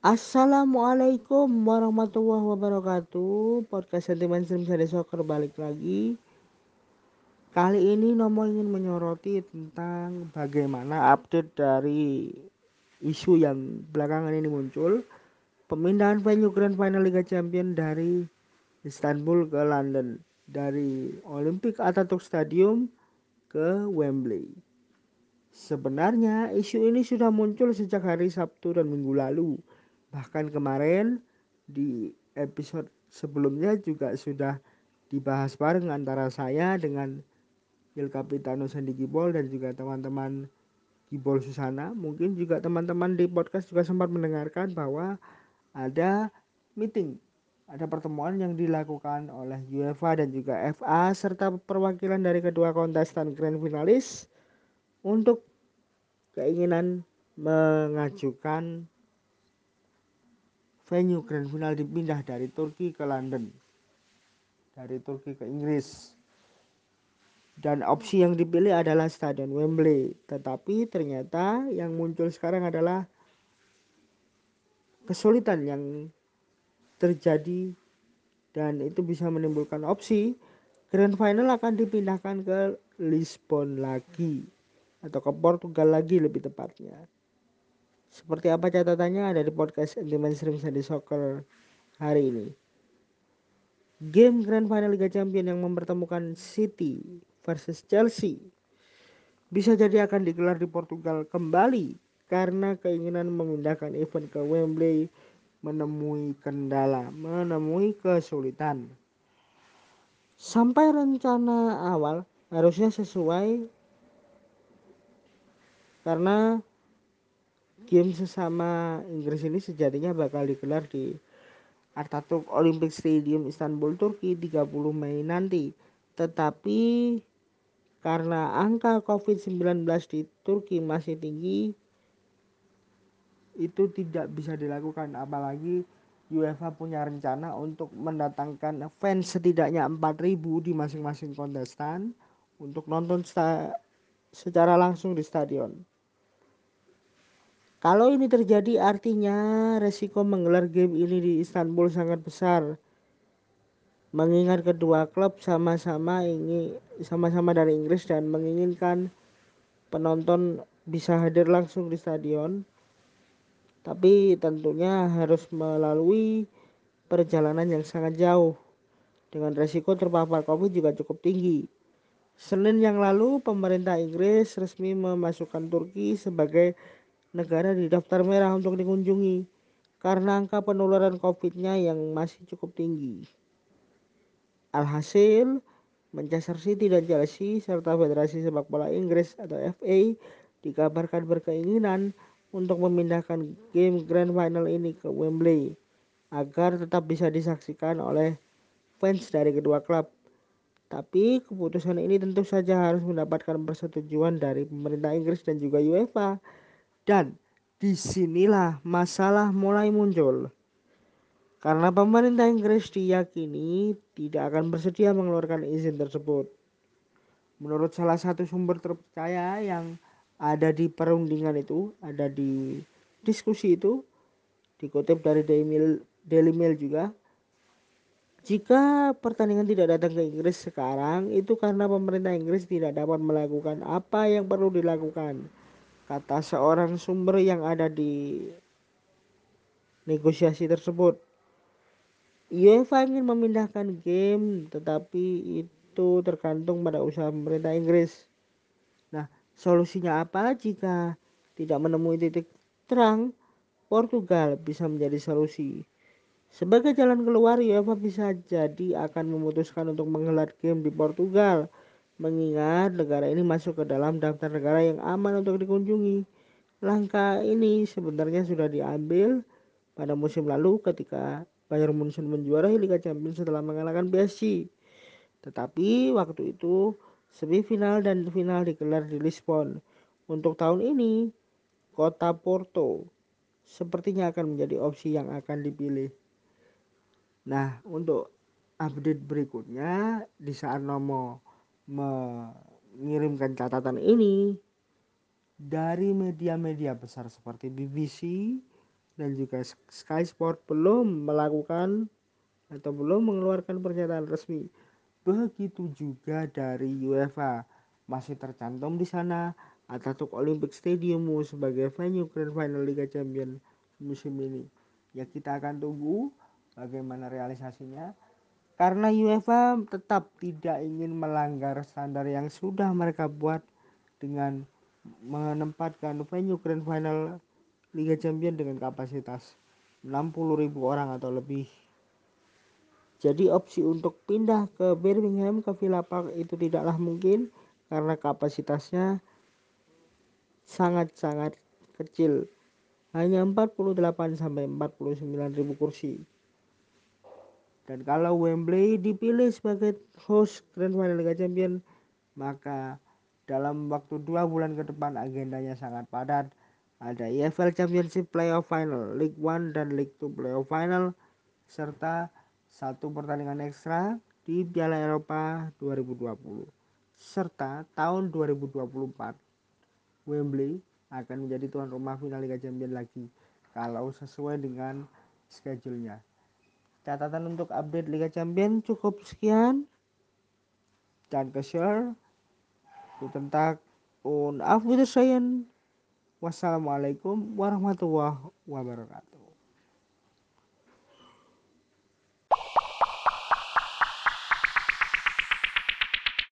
Assalamualaikum warahmatullahi wabarakatuh. Podcast Sentimen Stream Sade Soccer balik lagi. Kali ini Nomo ingin menyoroti tentang bagaimana update dari isu yang belakangan ini muncul. Pemindahan venue Grand Final Liga Champions dari Istanbul ke London. Dari Olympic Atatürk Stadium ke Wembley. Sebenarnya isu ini sudah muncul sejak hari Sabtu dan Minggu lalu Bahkan kemarin di episode sebelumnya juga sudah dibahas bareng antara saya dengan Il Capitano Sandi Gibol dan juga teman-teman Gibol Susana. Mungkin juga teman-teman di podcast juga sempat mendengarkan bahwa ada meeting, ada pertemuan yang dilakukan oleh UEFA dan juga FA serta perwakilan dari kedua kontestan grand finalis untuk keinginan mengajukan venue grand final dipindah dari Turki ke London dari Turki ke Inggris dan opsi yang dipilih adalah Stadion Wembley tetapi ternyata yang muncul sekarang adalah kesulitan yang terjadi dan itu bisa menimbulkan opsi Grand Final akan dipindahkan ke Lisbon lagi atau ke Portugal lagi lebih tepatnya. Seperti apa catatannya ada di podcast Sentimen Stream Sandy Soccer hari ini. Game Grand Final Liga Champions yang mempertemukan City versus Chelsea bisa jadi akan digelar di Portugal kembali karena keinginan memindahkan event ke Wembley menemui kendala, menemui kesulitan. Sampai rencana awal harusnya sesuai karena game sesama Inggris ini sejatinya bakal digelar di Atatürk Olympic Stadium Istanbul Turki 30 Mei nanti. Tetapi karena angka COVID-19 di Turki masih tinggi itu tidak bisa dilakukan apalagi UEFA punya rencana untuk mendatangkan fans setidaknya 4000 di masing-masing kontestan untuk nonton secara langsung di stadion. Kalau ini terjadi artinya resiko menggelar game ini di Istanbul sangat besar. Mengingat kedua klub sama-sama ini sama-sama dari Inggris dan menginginkan penonton bisa hadir langsung di stadion. Tapi tentunya harus melalui perjalanan yang sangat jauh dengan resiko terpapar Covid juga cukup tinggi. Senin yang lalu pemerintah Inggris resmi memasukkan Turki sebagai negara di daftar merah untuk dikunjungi karena angka penularan COVID-nya yang masih cukup tinggi. Alhasil, Manchester City dan Chelsea serta Federasi Sepak Bola Inggris atau FA dikabarkan berkeinginan untuk memindahkan game Grand Final ini ke Wembley agar tetap bisa disaksikan oleh fans dari kedua klub. Tapi keputusan ini tentu saja harus mendapatkan persetujuan dari pemerintah Inggris dan juga UEFA dan di sinilah masalah mulai muncul. Karena pemerintah Inggris diyakini tidak akan bersedia mengeluarkan izin tersebut. Menurut salah satu sumber terpercaya yang ada di perundingan itu, ada di diskusi itu, dikutip dari Daily Mail, Daily Mail juga, jika pertandingan tidak datang ke Inggris sekarang, itu karena pemerintah Inggris tidak dapat melakukan apa yang perlu dilakukan kata seorang sumber yang ada di negosiasi tersebut. UEFA ingin memindahkan game tetapi itu tergantung pada usaha pemerintah Inggris. Nah, solusinya apa jika tidak menemui titik terang? Portugal bisa menjadi solusi. Sebagai jalan keluar, UEFA bisa jadi akan memutuskan untuk menggelar game di Portugal mengingat negara ini masuk ke dalam daftar negara yang aman untuk dikunjungi. Langkah ini sebenarnya sudah diambil pada musim lalu ketika Bayern Munchen menjuarai Liga Champions setelah mengalahkan PSG. Tetapi waktu itu semifinal dan final digelar di Lisbon. Untuk tahun ini, kota Porto sepertinya akan menjadi opsi yang akan dipilih. Nah, untuk update berikutnya di saat nomor mengirimkan catatan ini dari media-media besar seperti BBC dan juga Sky Sport belum melakukan atau belum mengeluarkan pernyataan resmi. Begitu juga dari UEFA masih tercantum di sana Atatürk Olympic Stadium sebagai venue Grand Final Liga Champions musim ini. Ya kita akan tunggu bagaimana realisasinya. Karena UEFA tetap tidak ingin melanggar standar yang sudah mereka buat dengan menempatkan venue Grand Final Liga Champions dengan kapasitas 60.000 orang atau lebih. Jadi opsi untuk pindah ke Birmingham ke Villa Park itu tidaklah mungkin karena kapasitasnya sangat-sangat kecil. Hanya 48 sampai 49 ribu kursi. Dan kalau Wembley dipilih sebagai host Grand Final Liga Champions, maka dalam waktu dua bulan ke depan agendanya sangat padat. Ada EFL Championship Playoff Final, League One dan League Two Playoff Final, serta satu pertandingan ekstra di Piala Eropa 2020. Serta tahun 2024, Wembley akan menjadi tuan rumah final Liga Champions lagi kalau sesuai dengan schedule-nya. Catatan untuk update Liga Champions cukup sekian. Dan ke share. Guten Tag und auf Wiedersehen. Wassalamualaikum warahmatullahi wabarakatuh.